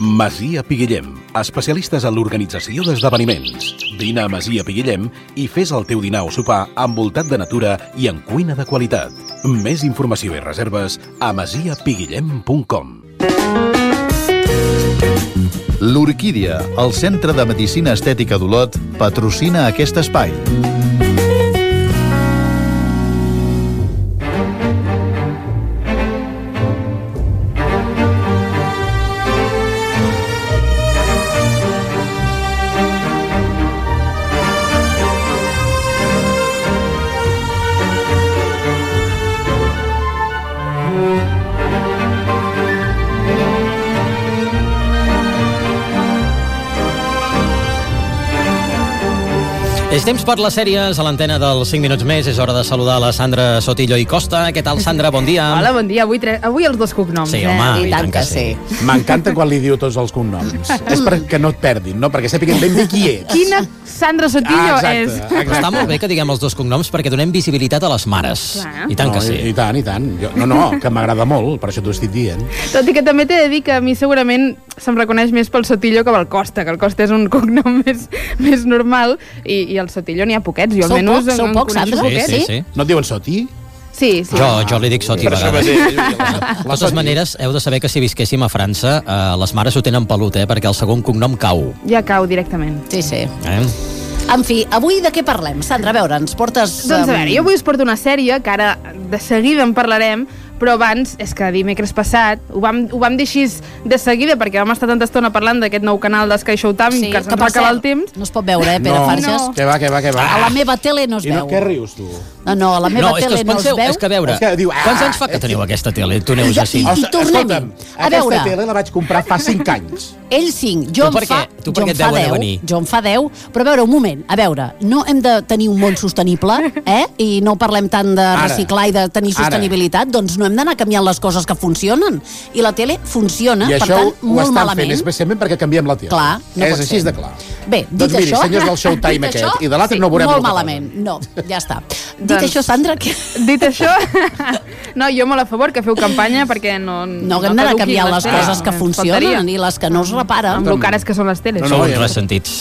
Masia Piguillem, especialistes en l'organització d'esdeveniments. Vine a Masia Piguillem i fes el teu dinar o sopar envoltat de natura i en cuina de qualitat. Més informació i reserves a masiapiguillem.com L'Orquídia, el Centre de Medicina Estètica d'Olot, patrocina aquest espai. És temps per les sèries a l'antena dels 5 minuts més. És hora de saludar la Sandra Sotillo i Costa. Què tal, Sandra? Bon dia. Hola, bon dia. Avui, tre... Avui els dos cognoms, Sí, eh? home, I tant que sí. M'encanta quan li diu tots els cognoms. és perquè no et perdin, no? Perquè sàpiguen ben bé qui ets. Quina Sandra Sotillo Ah, és? exacte, Però està molt bé que diguem els dos cognoms perquè donem visibilitat a les mares. Clar. I tant no, que sí. I, I tant, i tant. Jo, no, no, que m'agrada molt, per això t'ho estic dient. Tot i que també t'he de dir que a mi segurament se'm reconeix més pel Sotillo que pel Costa, que el Costa és un cognom més, més normal i, i el Sotillo n'hi ha poquets. Jo Sou almenys pocs? en- Sou pocs, Sandra? Sí, sí, sí. No et diuen Soti? Sí, sí. Jo, jo li dic Soti a vegades. De totes maneres, heu de saber que si visquéssim a França, eh, les mares ho tenen pelut, eh, perquè el segon cognom cau. Ja cau directament. Sí, sí. Eh? En fi, avui de què parlem? Sandra, a veure, ens portes... Doncs a veure, jo avui us porto una sèrie que ara de seguida en parlarem, però abans, és que dimecres passat, ho vam, ho vam dir així de seguida, perquè vam estar tanta estona parlant d'aquest nou canal de Sky Showtime, Sí, que se'ns va acabar el temps. No es pot veure, eh, Pere no. Farges? No. Que va, que va, que va. A la meva tele no es I no, veu. què rius, tu? No, no, a la meva No, tele no es penseu, veu. és que a veure, És que diu, ah, quants anys fa que teniu que- aquesta tele? Tu neus Ja, així. i- tornem-hi. escolta'm, A aquesta veure. tele la vaig comprar fa 5 anys. Ell 5, jo Tu em per fa? Tu per què et deuen de 10, venir? jo em fa 10, però a veure, un moment, a veure, no hem de tenir un món sostenible, eh? I no parlem tant de Ara. reciclar i de tenir Ara. sostenibilitat, doncs no hem d'anar canviant les coses que funcionen. I la tele funciona, I per això tant, ho molt estan malament. fent especialment perquè canviem la tele. Clar, no és així ser. de clar. Bé, dit doncs miri, això... senyors del Showtime aquest, això, i de l'altre sí, no veurem Molt malament, no, ja està. Dit Doncs- això, Sandra, que... Dit això, no, jo molt a favor que feu campanya perquè no... No, que hem d'anar canviant les teles. coses que funcionen faltaria. i les que no es reparen. Amb lo cares que són les teles. No, no, uns ja- ressentits.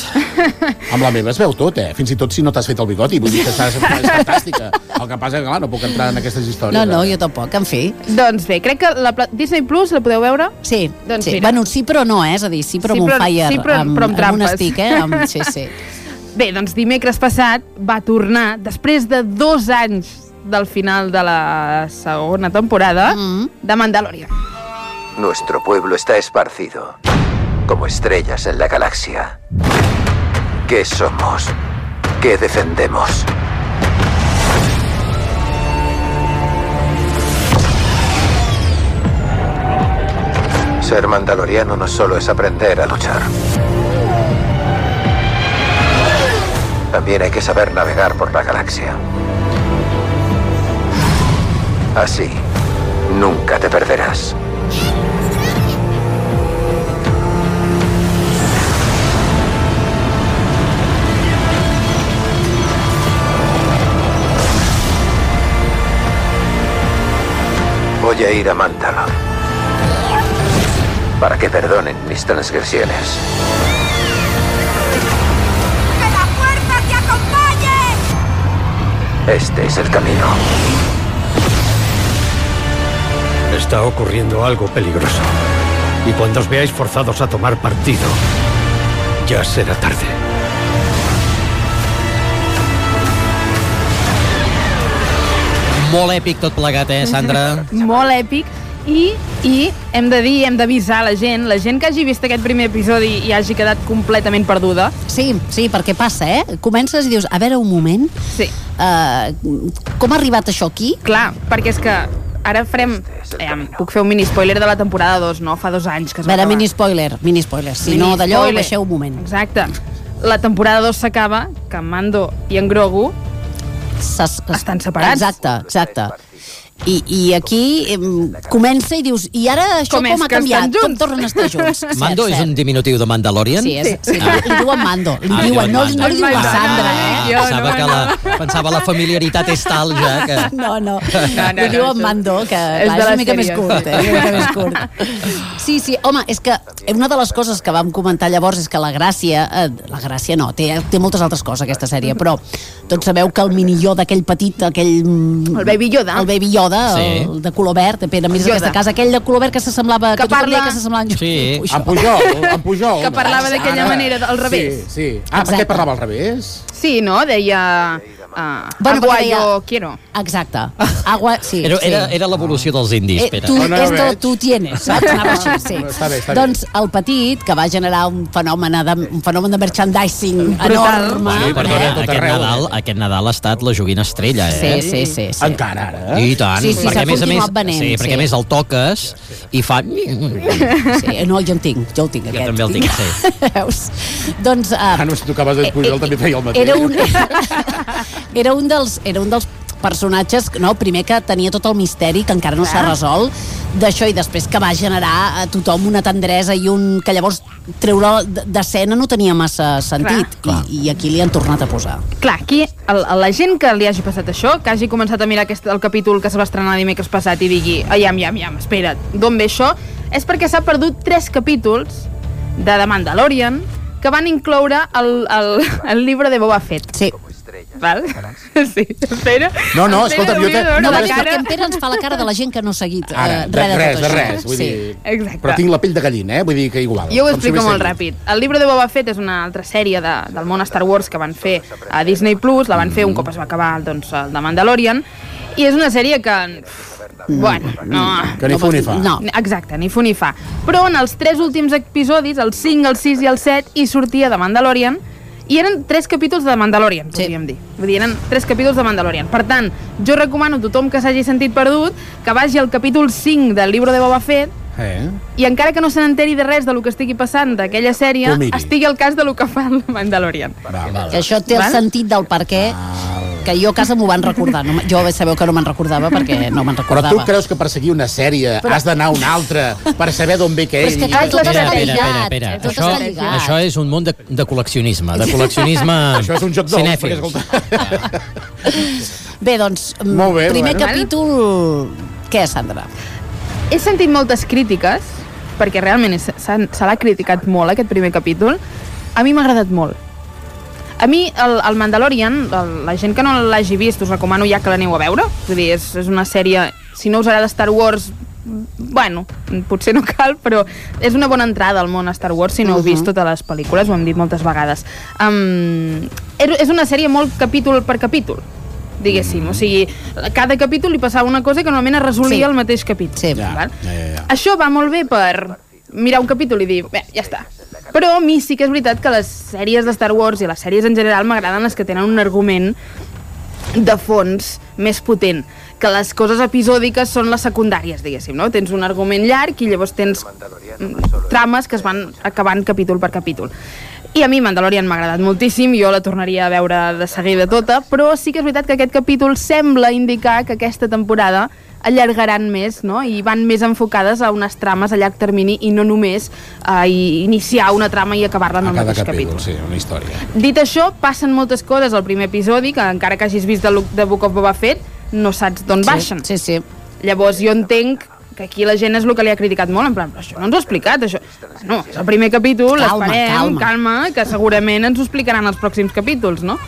Amb la meva es veu tot, eh? Fins i tot si no t'has fet el bigoti. Vull dir que estàs, és fantàstica. El que passa és que, clar, no puc entrar en aquestes històries. No, no, eh? jo tampoc, en fi. Doncs bé, crec que la pla- Disney Plus la podeu veure? Sí, Doncs sí. mira. Bueno, sí però no, eh? És a dir, sí però Sí, amb un però- fire, sí, però- amb, però amb amb un stick, eh? Amb, sí, sí. Bé, doncs dimecres passat va tornar, després de dos anys del final de la segona temporada, Mm. de Mandalorian. Nuestro pueblo está esparcido, como estrellas en la galaxia. ¿Qué somos? ¿Qué defendemos? Ser mandaloriano no solo es aprender a luchar. También hay que saber navegar por la galaxia. Así, nunca te perderás. Voy a ir a Mandalor para que perdonen mis transgresiones. ¡Que la fuerza te acompañe! Este es el camino. Está ocurriendo algo peligroso. Y cuando os veáis forzados a tomar partido, ya será tarde. Molt èpic tot plegat, eh, Sandra? Molt èpic. I, I hem de dir, hem d'avisar la gent, la gent que hagi vist aquest primer episodi i hagi quedat completament perduda, Sí, sí, perquè passa, eh? Comences i dius, a veure, un moment, sí, uh, com ha arribat això aquí? clar, perquè és que ara farem... Eh, puc fer un mini spoiler de la temporada 2, no? Fa dos anys que es A va veure, acabar. mini spoiler, mini spoiler. Si Mini no, d'allò, baixeu un moment. Exacte. La temporada 2 s'acaba, que Mando i en Grogu Estan separats. Exacte, exacte. I, i aquí em, comença i dius, i ara això Com com, és ha canviat? Com tornen a estar junts? Cert, Mando és cert. un diminutiu de Mandalorian? Sí, és, sí. li, li diuen Mando. Li Ah, diuen, no, no li diuen Mando. Sandra, Ah, eh? Jo pensava, no, que la, pensava la familiaritat és tal ja que... No, no. no, Li no, diuen això Mando, que és clar, de és la una mica més curt, sí. eh? Una mica més curt. Sí, sí, home, és que una de les coses que vam comentar llavors és que la gràcia, eh, la gràcia no, té, té moltes altres coses aquesta sèrie, però tots sabeu que el minilló d'aquell petit, aquell... El Baby Yoda. El Baby Yoda, Sí. el de color verd, Pere, mira Yoda. aquesta casa, aquell de color verd que s'assemblava, Que que, parla- que s'assemblava en Sí. Pujol. En Pujol, en Pujol. Que parlava d'aquella manera, al revés. Sí, sí. Ah, per Exacte. què parlava al revés? Sí, no? Deia... Uh, Bueno, agua deia- yo quiero. Exacte. Agua, sí. Era, sí. era, era l'evolució dels indis, Eh, Pere. tu, No, no, esto tu tienes, saps? Anava així, sí. Està bé, està bé. doncs el petit, que va generar un fenomen de, un fenomen de merchandising enorme. Sí, perdona, eh? Aquest, arreu, Nadal, eh? aquest Nadal ha estat la joguina estrella, Sí, eh? sí, sí. sí. Encara, ara. I tant, Sí, sí, perquè s'ha a més a més, venent, sí, perquè sí. a més el toques i fa... sí. No, jo en tinc, jo el tinc, Jo aquest. també el tinc, sí. Veus? Doncs... Uh, Ah, no, si tocaves el Pujol també feia el mateix. Era un, era un dels, era un dels personatges, no, primer que tenia tot el misteri, que encara no s'ha resolt, d'això, i després que va generar a tothom una tendresa i un... que llavors treure d'escena no tenia massa sentit, Clar. I, i aquí li han tornat a posar. Clar, aquí, el, la gent que li hagi passat això, que hagi començat a mirar aquest, el capítol que es va estrenar dimecres passat i digui, aiam, iam, iam, espera't, d'on ve això? És perquè s'ha perdut tres capítols de The Mandalorian que van incloure el, el, el llibre de Boba Fett. Sí. Val? Sí, espera. No, no, Espera, escolta'm, jo te- No, la cara. perquè en Pere ens fa la cara de la gent que no ha seguit Ara, eh, de res de, res, tot de això. res, vull sí. dir... Exacte. Però tinc la pell de gallina, eh? Vull dir que igual. Jo ho explico molt seguit. ràpid. El llibre de Boba Fett és una altra sèrie de, del món Star Wars que van fer a Disney+, Plus, la van fer un cop es va acabar doncs, el de Mandalorian, i és una sèrie que... Bueno, no... Que ni fu ni fa. No. Exacte, ni fu ni fa. Però en els tres últims episodis, el 5, el 6 i el 7, hi sortia de Mandalorian, i eren tres capítols de Mandalorian, Sí. podríem dir. Vull dir, eren tres capítols de Mandalorian. Per tant, jo recomano a tothom que s'hagi sentit perdut que vagi al capítol 5 del llibre de Boba Fett Eh? i encara que no se n'enteri de res de lo que estigui passant d'aquella sèrie, estigui al cas de lo que fa el Mandalorian. Va, va. Que això té el Val? sentit del per què que jo a casa m'ho van recordar. No, jo sabeu que no me'n recordava perquè no me'n Però recordava. tu creus que per seguir una sèrie has d'anar a una altra per saber d'on ve que Però ell... és que clar, tot tot això? està Espera, espera, lligat, espera, tot Això, està lligat. això és un món de, de col·leccionisme, de col·leccionisme Això és un joc dolç, perquè, escolta... Bé, doncs, mm, Molt bé, primer bueno. capítol... Què, Sandra? He sentit moltes crítiques, perquè realment se l'ha criticat molt aquest primer capítol. A mi m'ha agradat molt. A mi, el, el Mandalorian, el, la gent que no l'hagi vist, us recomano ja que l'aneu a veure. Vull dir, és, és una sèrie... Si no us agrada Star Wars, bueno, potser no cal, però és una bona entrada al món Star Wars si no heu vist totes les pel·lícules, ho hem dit moltes vegades. Um, és, una sèrie molt capítol per capítol, diguéssim. O sigui, cada capítol li passava una cosa que normalment es resolia Sí. al mateix capítol. Sí. Ja, val? ja, ja, ja. Això va molt bé per mirar un capítol i dir, bé, ja està. Però a mi sí que és veritat que les sèries de Star Wars i les sèries en general m'agraden les que tenen un argument de fons més potent que les coses episòdiques són les secundàries, diguéssim, no? Tens un argument llarg i llavors tens mm, trames que es van acabant capítol per capítol. I a mi Mandalorian m'ha agradat moltíssim, jo la tornaria a veure de seguida tota, però sí que és veritat que aquest capítol sembla indicar que aquesta temporada allargaran més, no? I van més enfocades a unes trames a llarg termini i no només a iniciar una trama i acabar-la en el mateix capítol, capítol. sí, una història. Dit això, passen moltes coses al primer episodi, que encara que hagis vist de, de Book of Boba Fett, no saps d'on baixen. Sí, sí. Llavors jo entenc que aquí la gent és el que li ha criticat molt, en plan, però això no ens ho ha explicat, això... No, és el primer capítol, Calma, esperem, calma. calma, que segurament ens ho explicaran els pròxims capítols, no?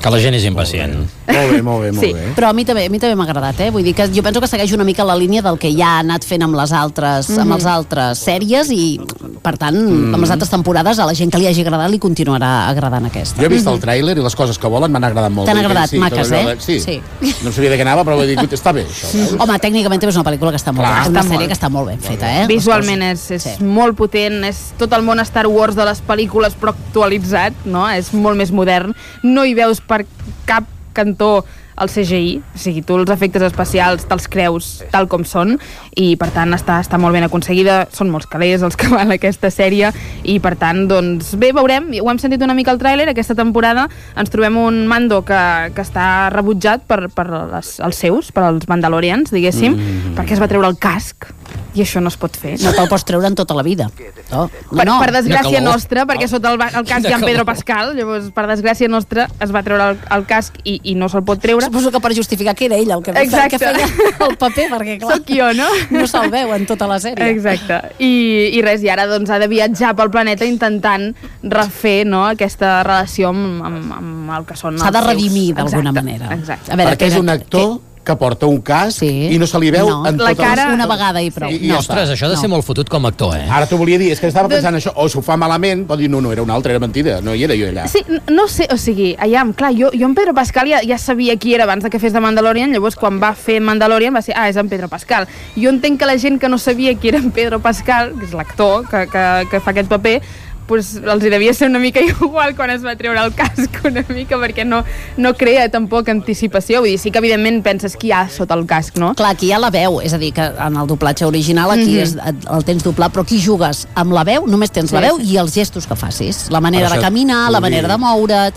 Que la gent és impacient. Molt bé, molt bé, molt Sí. bé. Però a mi també a mi també m'ha agradat, eh? Vull dir que jo penso que segueix una mica la línia del que ja ha anat fent amb les altres, amb Mhm. les altres sèries i, per tant, amb les altres temporades a la gent que li hagi agradat li continuarà agradant aquesta. Jo he vist el tràiler i les coses que volen m'han agradat molt. T'han agradat, sí, maques, eh? Sí. Sí. No sabia de què anava, però vull dir, està bé, això. veus? Home, tècnicament també és una pel·lícula que està molt Clar. bé, una sèrie molt. que està molt ben feta, eh? Visualment és, és sí. molt potent, és tot el món Star Wars de les pel·lícules però actualitzat, no? És molt més modern. No hi veus per cap cantó el CGI, o sigui, tu els efectes especials te'ls creus tal com són i per tant està, està molt ben aconseguida, són molts calés els que van a aquesta sèrie i per tant, doncs bé, veurem, ho hem sentit una mica al tràiler, aquesta temporada ens trobem un mando que, que està rebutjat per, per les, els seus, per als Mandalorians, diguéssim, mm. perquè es va treure el casc i això no es pot fer. No te'l pots treure en tota la vida. No, Per, no. per desgràcia calor. nostra, perquè sota el, el casc hi ha en Pedro Pascal, llavors per desgràcia nostra es va treure el, el casc i, i no se'l pot treure. Suposo que per justificar que era ell el que, Exacte. que feia el paper, perquè clar, Soc jo, no? no se'l veu en tota la sèrie. Exacte. I, I res, i ara doncs, ha de viatjar pel planeta intentant refer no, aquesta relació amb, amb, amb el que són S'ha els de redimir d'alguna manera. Exacte. A veure, Perquè és un actor que porta un casc Sí. i no se li veu No. en La tota cara- Una vegada i prou. I, i no. Ostres, això ha de ser No. molt fotut com a actor, eh? Ara t'ho volia dir, és que estava Doncs- pensant això, o s'ho fa malament, pot dir, no, no, era un altre, era mentida, no hi era jo allà. Sí, no sé, o sigui, aviam, clar, jo, jo en Pedro Pascal ja, ja sabia qui era abans de que fes de Mandalorian, llavors quan va fer Mandalorian va ser, ah, és en Pedro Pascal. Jo entenc que la gent que no sabia qui era en Pedro Pascal, que és l'actor que, que, que fa aquest paper, pues, els hi devia ser una mica igual quan es va treure el casc una mica, perquè no, no crea tampoc anticipació, vull dir, sí que evidentment penses qui hi ha sota el casc, no? Clar, aquí hi ha la veu, és a dir, que en el doblatge original aquí Mhm. és, el tens doblat, però aquí jugues amb la veu, només tens la Sí, veu sí. i els gestos que facis, la manera de caminar, la manera dir- de moure't,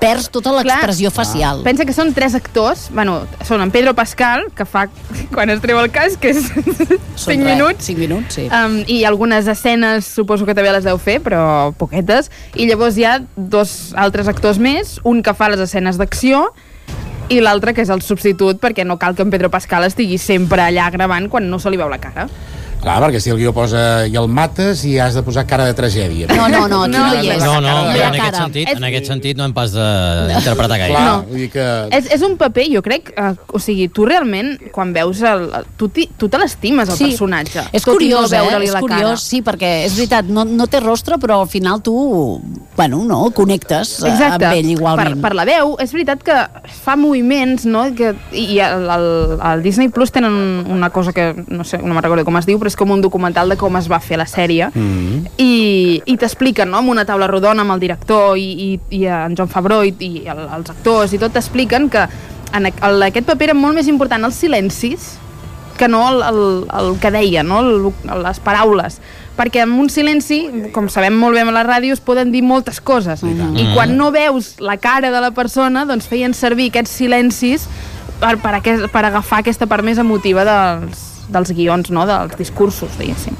perds tota l'expressió facial. Pensa que són tres actors, bueno, són en Pedro Pascal, que fa quan es treu el casc, que és 5 Són res, minuts, Cinc minuts, sí. Um, I algunes escenes suposo que també les deu fer, però poquetes. I llavors hi ha dos altres actors més, un que fa les escenes d'acció i l'altre que és el substitut perquè no cal que en Pedro Pascal estigui sempre allà gravant quan no se li veu la cara. Clar, perquè si el guió posa i el mates i has de posar cara de tragèdia. No, no, no, aquí no, No, hi és. No, no, ha en aquest cara. sentit, en aquest sentit no hem pas de- d'interpretar gaire. Clar, No. vull dir que... És, és un paper, jo crec, uh, o sigui, tu realment, quan veus el... tu, ti- tu te l'estimes, el Sí. personatge. És tot curiós, no eh? veure-li És la curiós, cara. sí, perquè és veritat, no, no té rostre, però al final tu, bueno, no, connectes eh, Exacte, amb ell igualment. Per, per la veu, és veritat que fa moviments, no? Que, I el, el, el Disney Plus tenen una cosa que, no sé, no me'n recordo com es diu, però és com un documental de com es va fer la sèrie, mm. i, i t'expliquen, no?, amb una taula rodona amb el director i, i, i en John Favreau i, i el, els actors i tot, t'expliquen que en, en aquest paper era molt més important els silencis que no el, el, el que deia, no? el, les paraules. Perquè en un silenci, com sabem molt bé a la ràdio, es poden dir moltes coses. I quan no veus la cara de la persona, doncs feien servir aquests silencis per, per, aquest, per agafar aquesta part més emotiva dels, dels guions, no? dels discursos, diguéssim.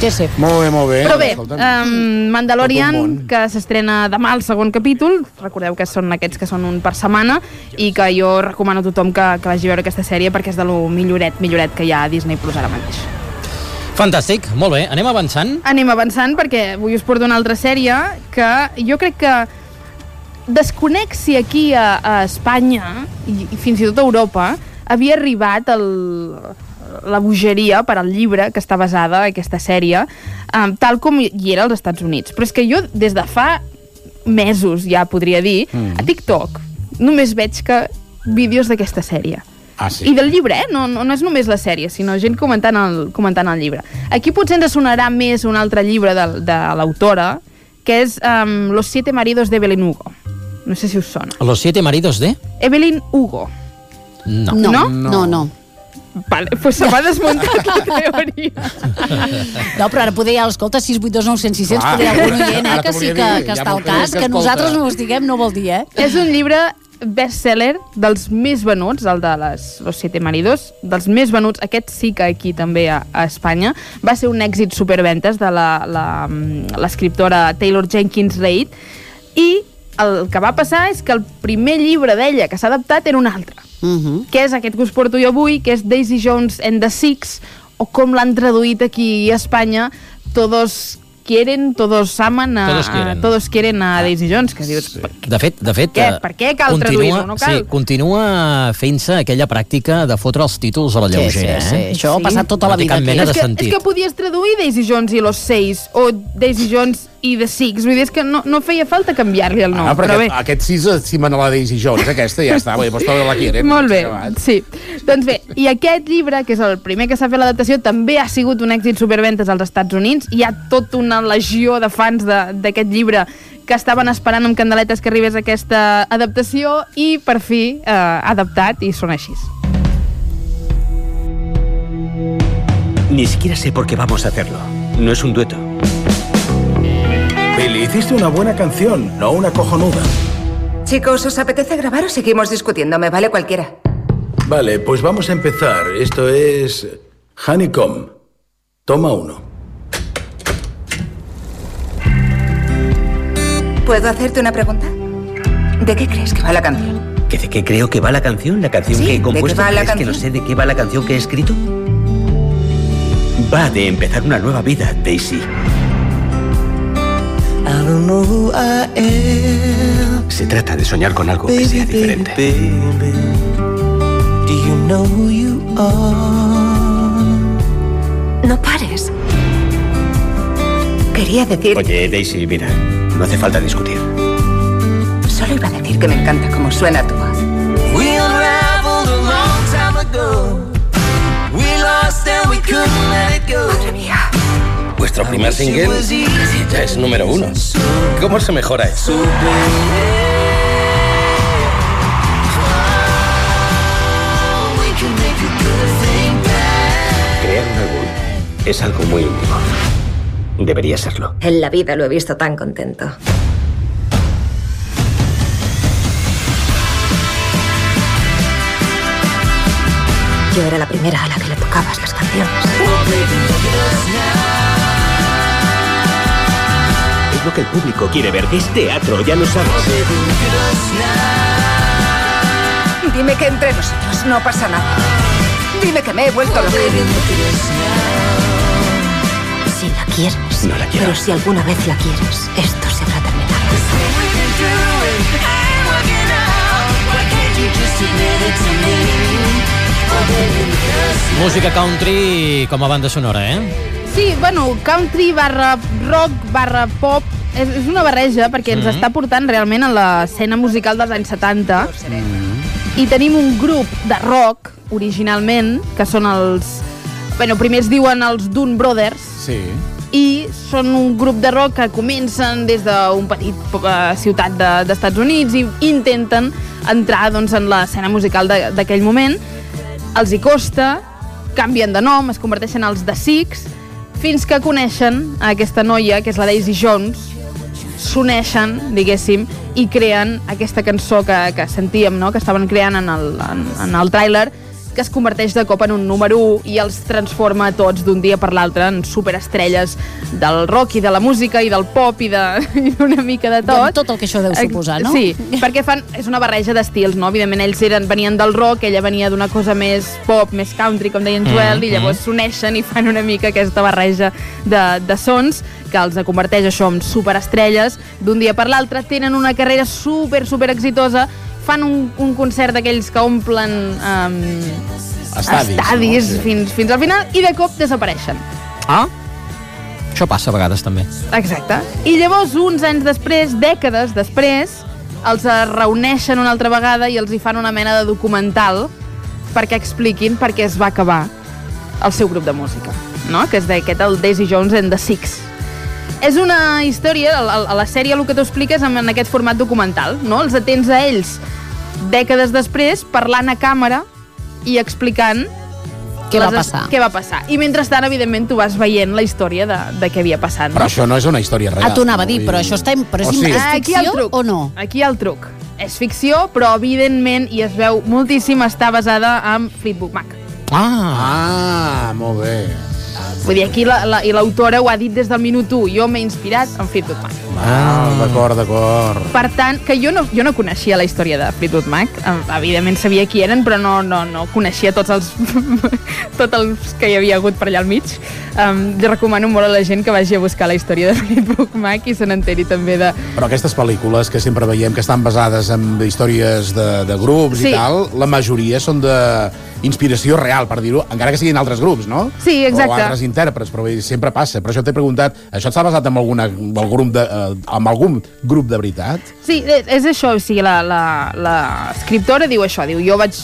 Sí, sí. Molt bé, molt bé. Però bé, um, Mandalorian, que s'estrena demà el segon capítol, recordeu que són aquests que són un per setmana, i que jo recomano a tothom que, que vagi a veure aquesta sèrie perquè és de lo milloret, milloret que hi ha a Disney Plus ara mateix. Fantàstic, molt bé. Anem avançant? Anem avançant perquè avui us porto una altra sèrie que jo crec que desconec si aquí a, a Espanya i, i fins i tot a Europa havia arribat el, la bogeria per al llibre que està basada en aquesta sèrie, um, tal com hi era als Estats Units. Però és que jo, des de fa mesos, ja podria dir, mm. a TikTok només veig que vídeos d'aquesta sèrie. Ah, sí? I del llibre, eh? No, no, no és només la sèrie, sinó gent comentant el, comentant el llibre. Aquí potser ens sonarà més un altre llibre de, de l'autora, que és um, Los siete maridos de Evelyn Hugo. No sé si us sona. Los siete maridos de... Evelyn Hugo. No. No, No? no, no. Vale, pues se m'ha desmuntat la teoria. No, però ara poder ja, escolta, 682 900, 600, Clar. poder algun oient, eh, que sí que, que ja està al cas, que que nosaltres no ho estiguem no vol dir, eh? és un llibre best-seller dels més venuts, el de les, Los siete maridos, dels més venuts, aquest sí que aquí també a, a Espanya, va ser un èxit superventes de la- la- l'escriptora Taylor Jenkins Reid, i el que va passar és que el primer llibre d'ella que s'ha adaptat era un altre, Uh -huh. que és aquest que us porto jo avui, que és Daisy Jones and the Six, o com l'han traduït aquí a Espanya, Todos quieren, todos aman a, Todos quieren. a, todos quieren a Daisy Jones, que dius, sí. De fet, de fet... Què? eh, Per què cal continua- traduir-lo? No cal? Sí, continua fent-se aquella pràctica de fotre els títols a la lleugera, sí, sí, eh? Això ha passat tota la No vida cap aquí. mena és, de que, sentit. és que podies traduir Daisy Jones i los Seis o Daisy Jones i The Six. Vull dir, és que no, no feia falta canviar-li el nom. Ah, però bé, perquè aquest sis estimen a la Daisy Jones, aquesta ja està, bé, tota la quieren. Molt bé, sí. Doncs bé, i aquest llibre, que és el primer que s'ha fet l'adaptació, també ha sigut un èxit superventes als Estats Units. Hi ha tota una legió de fans de- d'aquest llibre que estaven esperant amb candeletes que arribés aquesta adaptació i per fi eh, adaptat i són així. Ni siquiera sé por qué vamos a hacerlo. No es un dueto. Billy, hiciste una buena canción, no una cojonuda. Chicos, ¿os apetece grabar o seguimos discutiendo? Me vale cualquiera. Vale, pues vamos a empezar. Esto es Honeycomb. Toma uno. ¿Puedo hacerte una pregunta? ¿De qué crees que va la canción? ¿Que ¿De qué creo que va la canción? ¿La canción Sí, que he ¿de qué compuesto? va la ¿Crees que no canción? sé de qué va la canción que he escrito? Va de empezar una nueva vida, Daisy. Se trata de soñar con algo que sea diferente. No pares. Quería decir... Oye, Daisy, mira, no hace falta discutir. Solo iba a decir que me encanta cómo suena tu voz. Madre mía. Vuestro primer single ya es número uno. ¿Cómo se mejora eso? Es algo muy íntimo. Debería serlo. En la vida lo he visto tan contento. Yo era la primera a la que le tocabas las canciones. Es lo que el público quiere ver. Es teatro, ya lo sabes. Dime que entre nosotros no pasa nada. Dime que me he vuelto loca. Si la quieres. No la quiero. Pero si alguna vez la quieres, esto se habrá terminado. Música country com a banda sonora, eh? Sí, bueno, country barra rock barra pop és, és una barreja perquè ens Mhm. està portant realment a l'escena musical dels anys 70 i tenim un grup de rock originalment que són els... Bueno, primer es diuen els Dun Brothers Sí. i són un grup de rock que comencen des d'un petit eh, ciutat de- d'Estats Units i intenten entrar doncs, en l'escena musical de- d'aquell moment. Els hi costa, canvien de nom, es converteixen als The Six, fins que coneixen aquesta noia, que és la Daisy Jones, s'uneixen, diguéssim, i creen aquesta cançó que, que sentíem, no? que estaven creant en el, en, en el tràiler, que es converteix de cop en un número 1 i els transforma tots d'un dia per l'altre en superestrelles del rock i de la música i del pop i d'una mica de tot. Tot el que això deu suposar, no? Sí, perquè fan, és una barreja d'estils, no? Evidentment, ells eren, venien del rock, ella venia d'una cosa més pop, més country, com deia en Joel, Mm, i llavors s'uneixen i fan una mica aquesta barreja de, de sons que els converteix això en superestrelles d'un dia per l'altre, tenen una carrera super, super exitosa, fan un, un concert d'aquells que omplen um, Estadis, estadis no? Sí. fins, fins al final i de cop desapareixen. Ah? Això passa a vegades també. Exacte. I llavors, uns anys després, dècades després, els reuneixen una altra vegada i els hi fan una mena de documental perquè expliquin per què es va acabar el seu grup de música, no? que és d'aquest, el Daisy Jones and the Six. És una història, a la, a la sèrie el que t'ho expliques en, en aquest format documental, no? Els atents a ells dècades després parlant a càmera i explicant Què va passar. Què va passar. I mentrestant, evidentment, tu vas veient la història de, de què havia passat. No? Però això no és una història real. Ah, t'ho anava a dir, però això està... Però és, O sigui- és ficció truc. o no? Aquí hi ha el truc. És ficció, però evidentment, i es veu moltíssim, està basada en Fleetwood Mac. Ah! Ah, molt bé. Vull dir, aquí la- la- i l'autora ho ha dit des del minut 1. Jo m'he inspirat en Fleetwood Mac. Ah, d'acord, d'acord. Per tant, que jo no, jo no coneixia la història de Fleetwood Mac. Evidentment sabia qui eren, però no, no, no coneixia tots els, tots els que hi havia hagut per allà al mig. Um, jo recomano molt a la gent que vagi a buscar la història de Fleetwood Mac i se n'enteri també de... Però aquestes pel·lícules que sempre veiem que estan basades en històries de, de grups Sí. i tal, la majoria són de inspiració real, per dir-ho, encara que siguin altres grups, no? Sí, exacte. O altres intèrprets, però vull dir, sempre passa. Per això t'he preguntat, això està basat en, alguna, en, algun, de, eh, en algun grup de veritat? Sí, és, és això, o sigui, la, la, la escriptora diu això, diu, jo vaig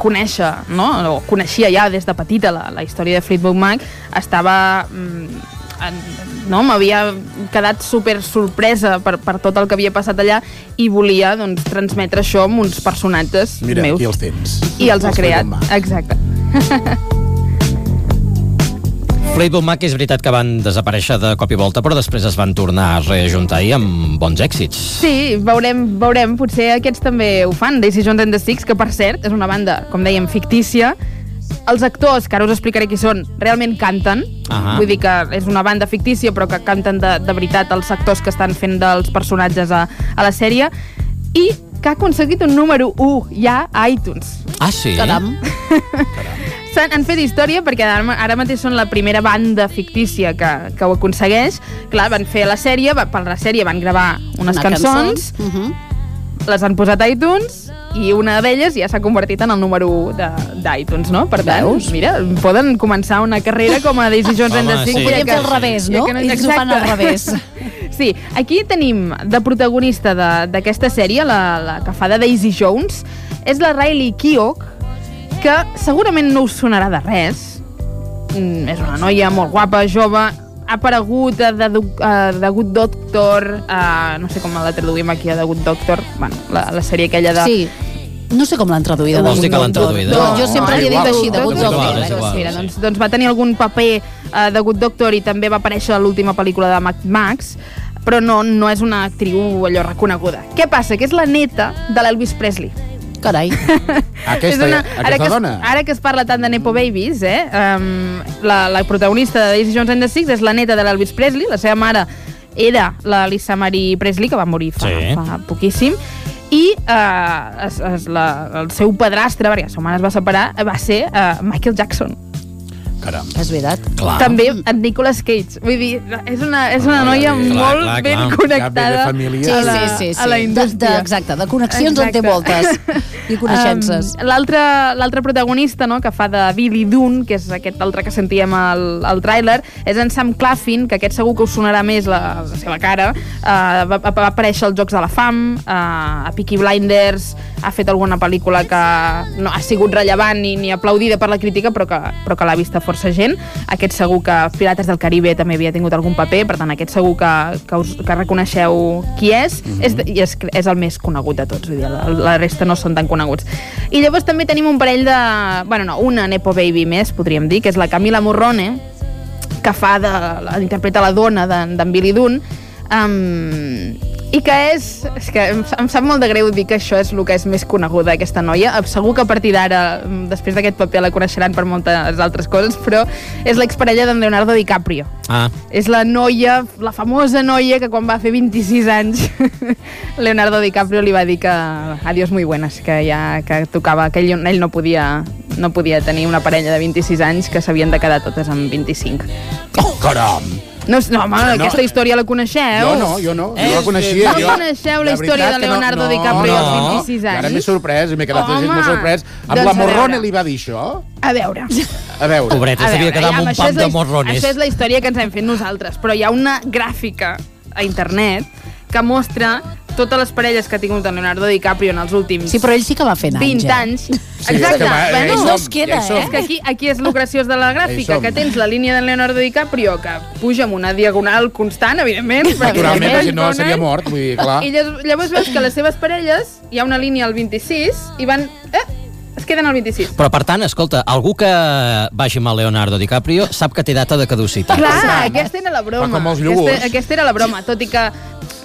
conèixer, no? o coneixia ja des de petita la, la història de Fleetwood Mac, estava mm, en- no, m'havia quedat super sorpresa per, per tot el que havia passat allà i volia doncs, transmetre això amb uns personatges Mira, meus. aquí els tens. I els ha Els creat. Fleetwood Mac. Exacte. Fleetwood Mac és veritat que van desaparèixer de cop i volta, però després es van tornar a reajuntar i amb bons èxits. Sí, veurem, veurem. Potser aquests també ho fan. The Six, que per cert és una banda, com dèiem, fictícia. Els actors, que ara us explicaré qui són, realment canten. Ahà. Vull dir que és una banda fictícia, però que canten de, de veritat els actors que estan fent dels personatges a, a la sèrie. I que ha aconseguit un número 1 ja a iTunes. Ah, sí? Caram. S'han han fet història perquè ara, ara mateix són la primera banda fictícia que, que ho aconsegueix. Clar, van fer la sèrie, va, per la sèrie van gravar unes Una cançons, cançó. Uh -huh. les han posat a iTunes i una d'elles ja s'ha convertit en el número 1 de- d'iTunes, no? Per tant, Veus? mira, poden començar una carrera com a Daisy Jones and the Six. sí. Podríem fer al revés, no? Ells ho fan al revés. Sí, aquí tenim de protagonista de- d'aquesta sèrie, la, la que fa de Daisy Jones, és la Riley Keough, que segurament no us sonarà de res. Mm, és una noia molt guapa, jove, ha aparegut a The, a The Good Doctor, a, no sé com la traduïm aquí a The Good Doctor, bueno, la, la sèrie aquella de... Sí. No sé com l'han traduïda. De dir que l'han traduïda? No, jo sempre No, li he dit així, de Good Doctor. Mira, doncs, doncs va tenir algun paper uh, de Good Doctor i també va aparèixer a l'última pel·lícula de Mad Max, però no, no és una actriu allò reconeguda. Què passa? Que és la neta de l'Elvis Presley. Carai. Aquesta, És una- aquesta ara que, es- dona. Ara que es parla tant de Nepo Babies, eh, um, la, la protagonista de Daisy Jones and the Six és la neta de l'Elvis Presley, la seva mare era la Lisa Marie Presley, que va morir fa, Sí. fa poquíssim, i uh, es, es la, el seu padrastre, perquè la seva mare es va separar, va ser uh, Michael Jackson. Caram. És veritat. Clar. També en Nicolas Cage. Vull dir, és una, és una noia Clar, molt clar, ben clar. connectada Ja de família. a la, sí, sí, sí. a la De, indústria. de, exacte, de connexions en té Exacte. I coneixences. Um, L'altre protagonista, no?, que fa de Billy Dunn, que és aquest altre que sentíem al, al tràiler, és en Sam Claflin, que aquest segur que us sonarà més la, la seva cara. Uh, va, va aparèixer als Jocs de la Fam, uh, a Peaky Blinders, ha fet alguna pel·lícula que no ha sigut rellevant ni, ni aplaudida per la crítica, però que, però que l'ha vista força gent. Aquest segur que Pirates del Caribe també havia tingut algun paper, per tant, aquest segur que, que, us, que reconeixeu qui és, mm -hmm. és, i és, és el més conegut de tots, vull dir, la, la resta no són tan coneguts. I llavors també tenim un parell de... Bueno, no, una Nepo Baby més, podríem dir, que és la Camila Morrone, que fa de... Interpreta la dona d'en de, Billy Dunn, um, i que és... És que em, em sap molt de greu dir que això és el que és més coneguda, aquesta noia. Segur que a partir d'ara, després d'aquest paper, la coneixeran per moltes altres coses, però és l'exparella d'en Leonardo DiCaprio. Ah, És la noia, la famosa noia que quan va fer 26 anys Leonardo DiCaprio li va dir que adiós muy buenas, que ja que tocava, que ell, ell no podia no podia tenir una parella de 26 anys que s'havien de quedar totes amb 25. Caram. No, no home, No. aquesta història la coneixeu? Jo no, jo no. Eh, Jo la coneixia. no jo, coneixeu la història veritat de Leonardo no, no, DiCaprio no. als 26 I Ara anys? m'he sorprès, i m'he quedat Home, molt sorprès. Amb doncs la Morrone li va dir això? A veure. A veure. pobreta, s'havia quedat amb un pam la de morrones. Això és la història que ens hem fet nosaltres, però hi ha una gràfica a internet que mostra totes les parelles que ha tingut en Leonardo DiCaprio en els últims Sí, però ell sí que va fent anys, 20 eh? anys. Sí, Exacte. va, bueno, som, no es queda, eh? és que aquí, aquí és el graciós de la gràfica, que tens la línia de Leonardo DiCaprio que puja amb una diagonal constant, evidentment. perquè Naturalment, perquè no seria mort, vull dir, clar. I llavors, llavors veus que les seves parelles, hi ha una línia al 26 i van... Eh, es queden al 26. Però, per tant, escolta, algú que vagi amb el Leonardo DiCaprio sap que té data de caducitat. Clar, aquesta era la broma. Com els aquesta, aquesta era la broma, tot i que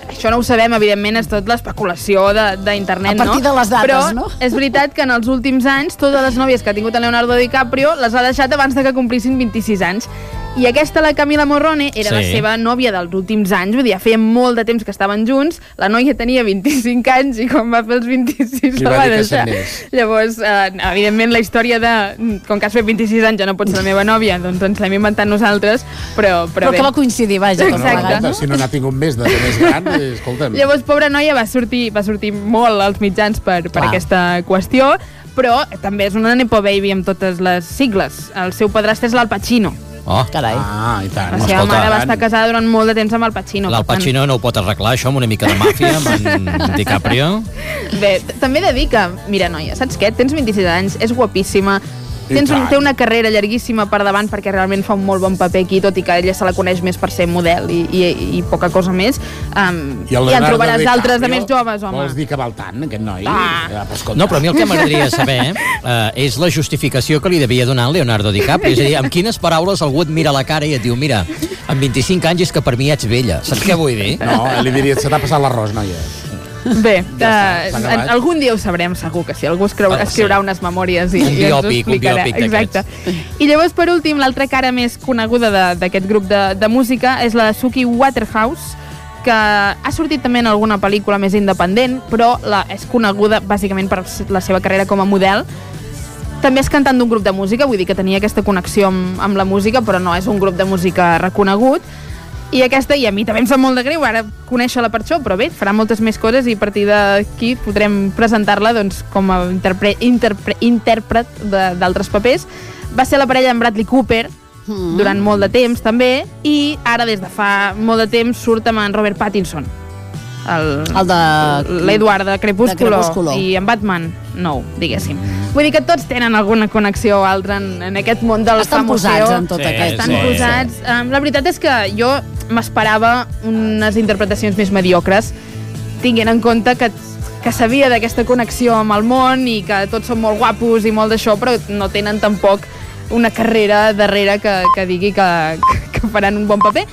això no ho sabem, evidentment, és tot l'especulació d'internet, no? A partir de les dates, Però no? és veritat que en els últims anys totes les nòvies que ha tingut el Leonardo DiCaprio les ha deixat abans de que complissin 26 anys. I aquesta, la Camila Morrone, era Sí. la seva nòvia dels últims anys, vull dir, ja feia molt de temps que estaven junts, la noia tenia 25 anys i quan va fer els 26 Li la va deixar. Llavors, eh, evidentment, la història de com que has fet 26 anys ja no pots ser la meva nòvia, doncs ens l'hem inventat nosaltres, però, però, Però bé. que va coincidir, vaja. No, no, Exacte. escolta, si no n'ha tingut més de, de més gran, eh, escolta'm. Llavors, pobra noia, va sortir, va sortir molt als mitjans per, per Clar. aquesta qüestió, però també és una Nepo Baby amb totes les sigles. El seu padrastre és l'Al Pacino. Oh, Carai. Ah, i tant. La seva escolta, mare va estar casada durant molt de temps amb el Pacino. l'Al tant, Pacino no ho pot arreglar, això, amb una mica de màfia, amb en DiCaprio. Bé, també he de dir que, mira, noia, saps què? Tens 26 anys, és guapíssima, Tens un, té una carrera llarguíssima per davant perquè realment fa un molt bon paper aquí, tot i que ella se la coneix més per ser model i, i, i poca cosa més. Um, I ja en trobaràs d'altres de més joves, home. Vols dir que val tant, aquest noi? Ah. Eh, escolta. No, però a mi el que m'agradaria saber eh, és la justificació que li devia donar Leonardo DiCaprio. És a dir, amb quines paraules algú et mira la cara i et diu mira, amb 25 anys és que per mi ets vella. Saps què vull dir? No, li diria, se t'ha passat l'arròs, noia. Bé, Ja està, s'ha acabat. algun dia ho sabrem segur que sí. Algú escriurà, Ah, sí. escriurà unes memòries i, Un i ens ho biòpic, un explicarà. biòpic d'aquests. Exacte. I llavors, per últim, l'altra cara més coneguda de- d'aquest grup de, de música és la Suki Waterhouse, que ha sortit també en alguna pel·lícula més independent, però la, és coneguda bàsicament per la seva carrera com a model. També és cantant d'un grup de música, vull dir que tenia aquesta connexió amb, amb la música, però no és un grup de música reconegut. I aquesta, i a mi també em sap molt de greu ara conèixer-la per això, però bé, farà moltes més coses i a partir d'aquí podrem presentar-la doncs, com a interpre, interpre, intèrpret de- d'altres papers. Va ser la parella amb Bradley Cooper, Mm. durant molt de temps també, i ara des de fa molt de temps surt amb en Robert Pattinson. El, El de- L'Edward de Crepúsculo, de Crepúsculo. i en Batman nou, diguéssim. Vull dir que tots tenen alguna connexió o altra en, en aquest món del Estan famoseo. posats en tot Sí, aquest. Estan sí, posats. Um, la veritat és que jo m'esperava unes interpretacions més mediocres, tinguent en compte que que sabia d'aquesta connexió amb el món i que tots són molt guapos i molt d'això, però no tenen tampoc una carrera darrere que, que digui que, que faran un bon paper.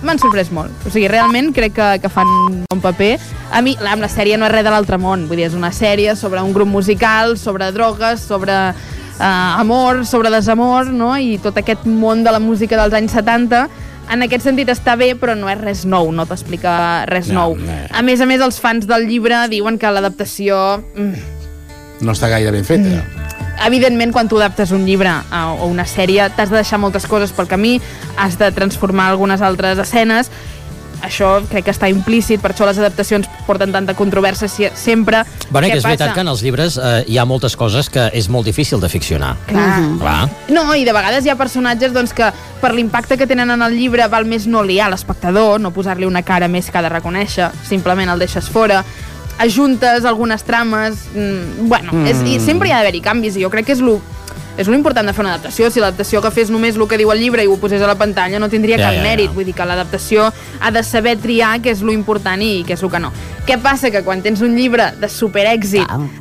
M'han sorprès molt. O sigui, realment crec que, que fan un bon paper. A mi, amb la sèrie no és res de l'altre món. Vull dir, és una sèrie sobre un grup musical, sobre drogues, sobre eh, amor, sobre desamor, no? I tot aquest món de la música dels anys 70 en aquest sentit està bé, però no és res nou, no t'explica res No, nou. no. A més a més, els fans del llibre diuen que l'adaptació... mm, No està gaire ben feta. Mm. evidentment, quan tu adaptes un llibre a una sèrie, t'has de deixar moltes coses pel camí, has de transformar algunes altres escenes, això crec que està implícit, per això les adaptacions porten tanta controvèrsia si- sempre. Bueno, que és veritat passa? que en els llibres eh, hi ha moltes coses que és molt difícil de ficcionar. Clar. Clar. No, i de vegades hi ha personatges doncs, que per l'impacte que tenen en el llibre val més no liar l'espectador, no posar-li una cara més que ha de reconèixer, simplement el deixes fora ajuntes algunes trames mm, bueno, mm. és, i sempre hi ha d'haver-hi canvis i jo crec que és lo, és lo important de fer una adaptació si l'adaptació que fes només el que diu el llibre i ho posés a la pantalla no tindria Ja, cap ja, ja. mèrit vull dir que l'adaptació ha de saber triar què és lo important i què és el que no què passa? Que quan tens un llibre de superèxit Clar, amb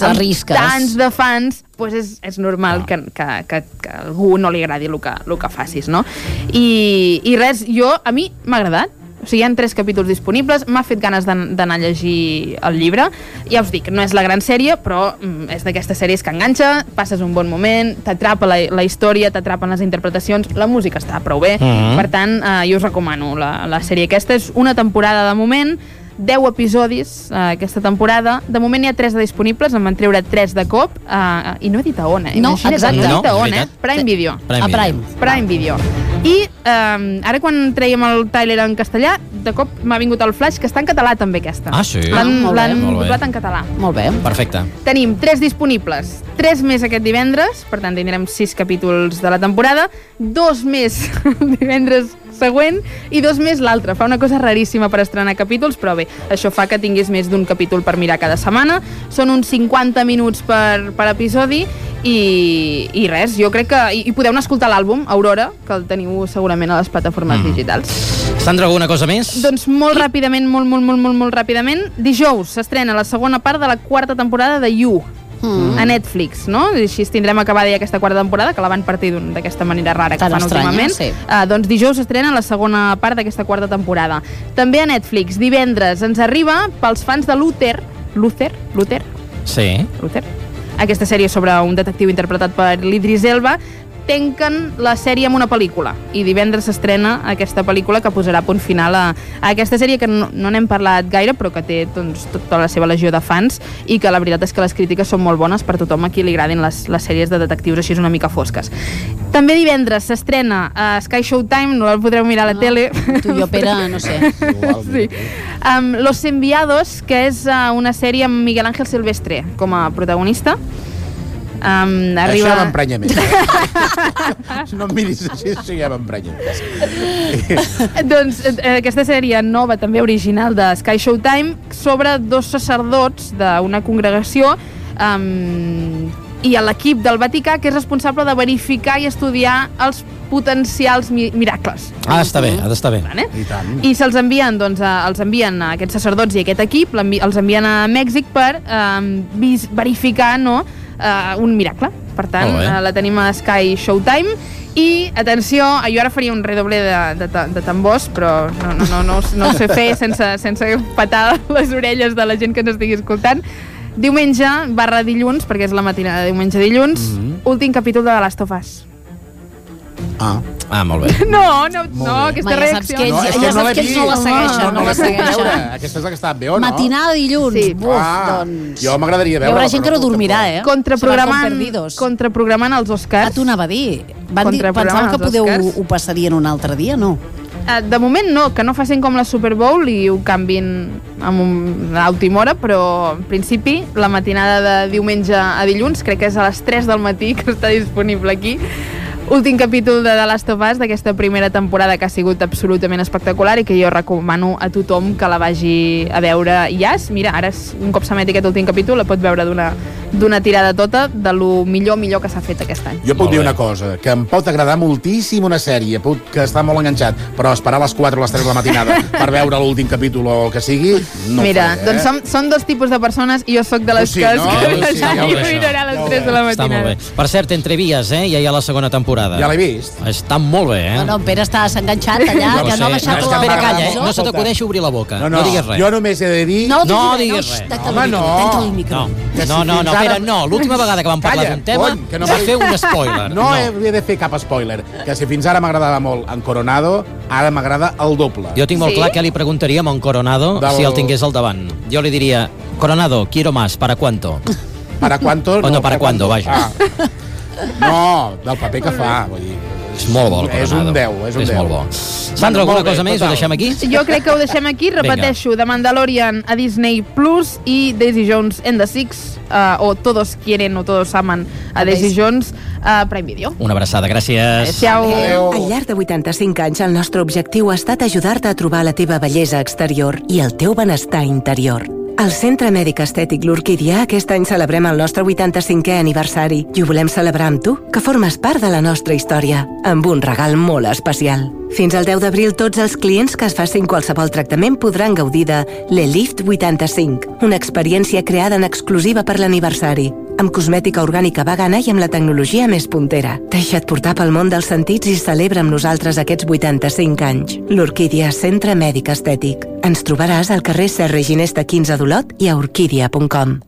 tants de fans pues és, és normal que, que, que, que a algú no li agradi el que, el que facis, no? I, I res, jo, a mi m'ha agradat, o sigui, hi ha tres capítols disponibles, m'ha fet ganes d'an- d'anar a llegir el llibre. Ja us dic, no és la gran sèrie, però mm, és d'aquestes sèries que enganxa, passes un bon moment, t'atrapa la, la història, t'atrapen les interpretacions, la música està prou bé. Mhm. Per tant, eh, jo us recomano la, la sèrie aquesta. És una temporada de moment, 10 episodis eh, aquesta temporada. De moment n'hi ha 3 de disponibles, en van treure 3 de cop, eh, i no he dit a on, eh? No, Imagina't, exacte. No he dit a on, eh? Prime Video. Prime A Video. Prime. Prime Video. I eh, ara quan traiem el Tyler en castellà, de cop m'ha vingut el flash que està en català també aquesta. Ah, sí? L'han Ah, doblat en català. Molt bé. Perfecte. Tenim 3 disponibles, 3 més aquest divendres, per tant tindrem 6 capítols de la temporada, dos més divendres següent i dos més l'altre. Fa una cosa raríssima per estrenar capítols, però bé, això fa que tinguis més d'un capítol per mirar cada setmana. Són uns 50 minuts per, per episodi i, i res, jo crec que... I, i podeu anar a escoltar l'àlbum, Aurora, que el teniu segurament a les plataformes mm. digitals. Sandra, alguna cosa més? Doncs molt ràpidament, molt, molt, molt, molt, molt ràpidament, dijous s'estrena la segona part de la quarta temporada de You, Mm. a Netflix, no? I així tindrem acabada ja aquesta quarta temporada, que la van partir d'aquesta manera rara que Tan fan estranya, últimament. sí. Uh, doncs dijous s'estrena la segona part d'aquesta quarta temporada. També a Netflix, divendres, ens arriba pels fans de Luther, Luther, Luther, Sí. Luther, aquesta sèrie sobre un detectiu interpretat per l'Idris Elba, tanquen la sèrie amb una pel·lícula i divendres s'estrena aquesta pel·lícula que posarà punt final a, a aquesta sèrie que no no n'hem parlat gaire però que té doncs, tota la seva legió de fans i que la veritat és que les crítiques són molt bones per tothom a qui li agradin les, les sèries de detectius així una mica fosques. També divendres s'estrena a Sky Showtime, no la podreu mirar a la tele. Tu i jo, Pere, no sé. sí. Um, Los Enviados, que és uh, una sèrie amb Miguel Ángel Silvestre com a protagonista. Um, Arriba... Això més. no em miris així, això ja m'emprenya més. doncs eh, aquesta sèrie nova, també original de Sky Showtime, sobre dos sacerdots d'una congregació um, i a l'equip del Vaticà, que és responsable de verificar i estudiar els potencials mi miracles. Ah, està bé, ha d'estar bé. Vale? I tant. I se'ls envien, doncs, a, els envien a aquests sacerdots i a aquest equip, l'envi- els envien a Mèxic per eh, verificar no, eh, un miracle. Per tant, bé. eh, la tenim a Sky Showtime. I, atenció, jo ara faria un redoble de, de, de tambors, però no, no, no, no, no ho sé fer sense, sense patar les orelles de la gent que ens estigui escoltant. Diumenge barra dilluns, perquè és la matinada de diumenge dilluns, mm. -hmm. últim capítol de The Last of Us. Ah. Ah, molt bé. No, no, no, aquesta Ma, ja saps reacció. que ells- No, és ja que no saps que ells vist. no la segueixen, No, no no la segueixen. Aquesta és la que estava bé, o no? Matinada dilluns. Sí. Buf, Ah, doncs... jo m'agradaria Hi veure haurà gent que no dormirà, eh? Contraprogramant, contraprogramant els Oscars. Ah, t'ho anava a dir. Van dir pensaven que podeu, Oscars. ho passarien un altre dia, no? Eh, De moment no, que no facin com la Super Bowl i ho canvin amb una última hora, però en principi la matinada de diumenge a dilluns, crec que és a les 3 del matí que està disponible aquí, Últim capítol de The Last of Us d'aquesta primera temporada que ha sigut absolutament espectacular i que jo recomano a tothom que la vagi a veure. Ja, mira, ara un cop s'emeti aquest últim capítol la pot veure d'una d'una tirada tota de lo millor millor que s'ha fet aquest any. Jo puc dir una cosa, que em pot agradar moltíssim una sèrie, puc, que està molt enganxat, però esperar a les 4 o les 3 de la matinada per veure l'últim capítol o el que sigui, no Mira, faré, eh? doncs som, són dos tipus de persones i jo sóc de les Tu sí, que, no? que Tu sí, ja mirarà a les ja ho 3 de la Està molt matinada. bé. Per cert, entre vies, eh? Ja hi ha la segona temporada. Ja l'he vist. Està molt bé, eh? No, no, Pere està enganxat allà, Ja ho que no ha baixat que, la Pere, calla, eh? No se t'acudeixi obrir la boca. No, No, no, digues res. jo només he de dir... No, No diguis res. Home, no. tanca el micro. No, si no, no, no, Pere, no. L'última vegada que vam parlar d'un tema cony, que no va fer un spoiler. No, he de fer cap spoiler. Que si fins ara m'agradava molt en Coronado, ara m'agrada el doble. Jo tinc molt Sí? clar què li preguntaríem a un Coronado Del- si el tingués al davant. Jo li diria, Coronado, quiero más, ¿para cuánto? ¿Para cuánto? O no, para cuándo, vaja. Ah. No, del paper que fa. Vull dir, És molt bo, el És Coronado. un 10, és un És 10. molt bo. Sandra, Molt alguna bé, cosa més? Ho total. deixem aquí? Jo crec que ho deixem aquí, repeteixo, de Mandalorian a Disney Plus i Daisy Jones and the Six, uh, o Todos quieren o Todos aman a Daisy Jones a Prime Video. Una abraçada, gràcies. Ciao. Al llarg de 85 anys, el nostre objectiu ha estat ajudar-te a trobar la teva bellesa exterior i el teu benestar interior. Al Centre Mèdic Estètic L'Orquídia aquest any celebrem el nostre 85è aniversari i ho volem celebrar amb tu, que formes part de la nostra història, amb un regal molt especial. Fins al 10 d'abril, tots els clients que es facin qualsevol tractament podran gaudir de l'Elift 85, una experiència creada en exclusiva per l'aniversari, amb cosmètica orgànica vegana i amb la tecnologia més puntera. Deixa't portar pel món dels sentits i celebra amb nosaltres aquests 85 anys. L'Orquídia Centre Mèdic Estètic. Ens trobaràs al carrer Serra Ginesta 15 d'Olot i a orquídia.com.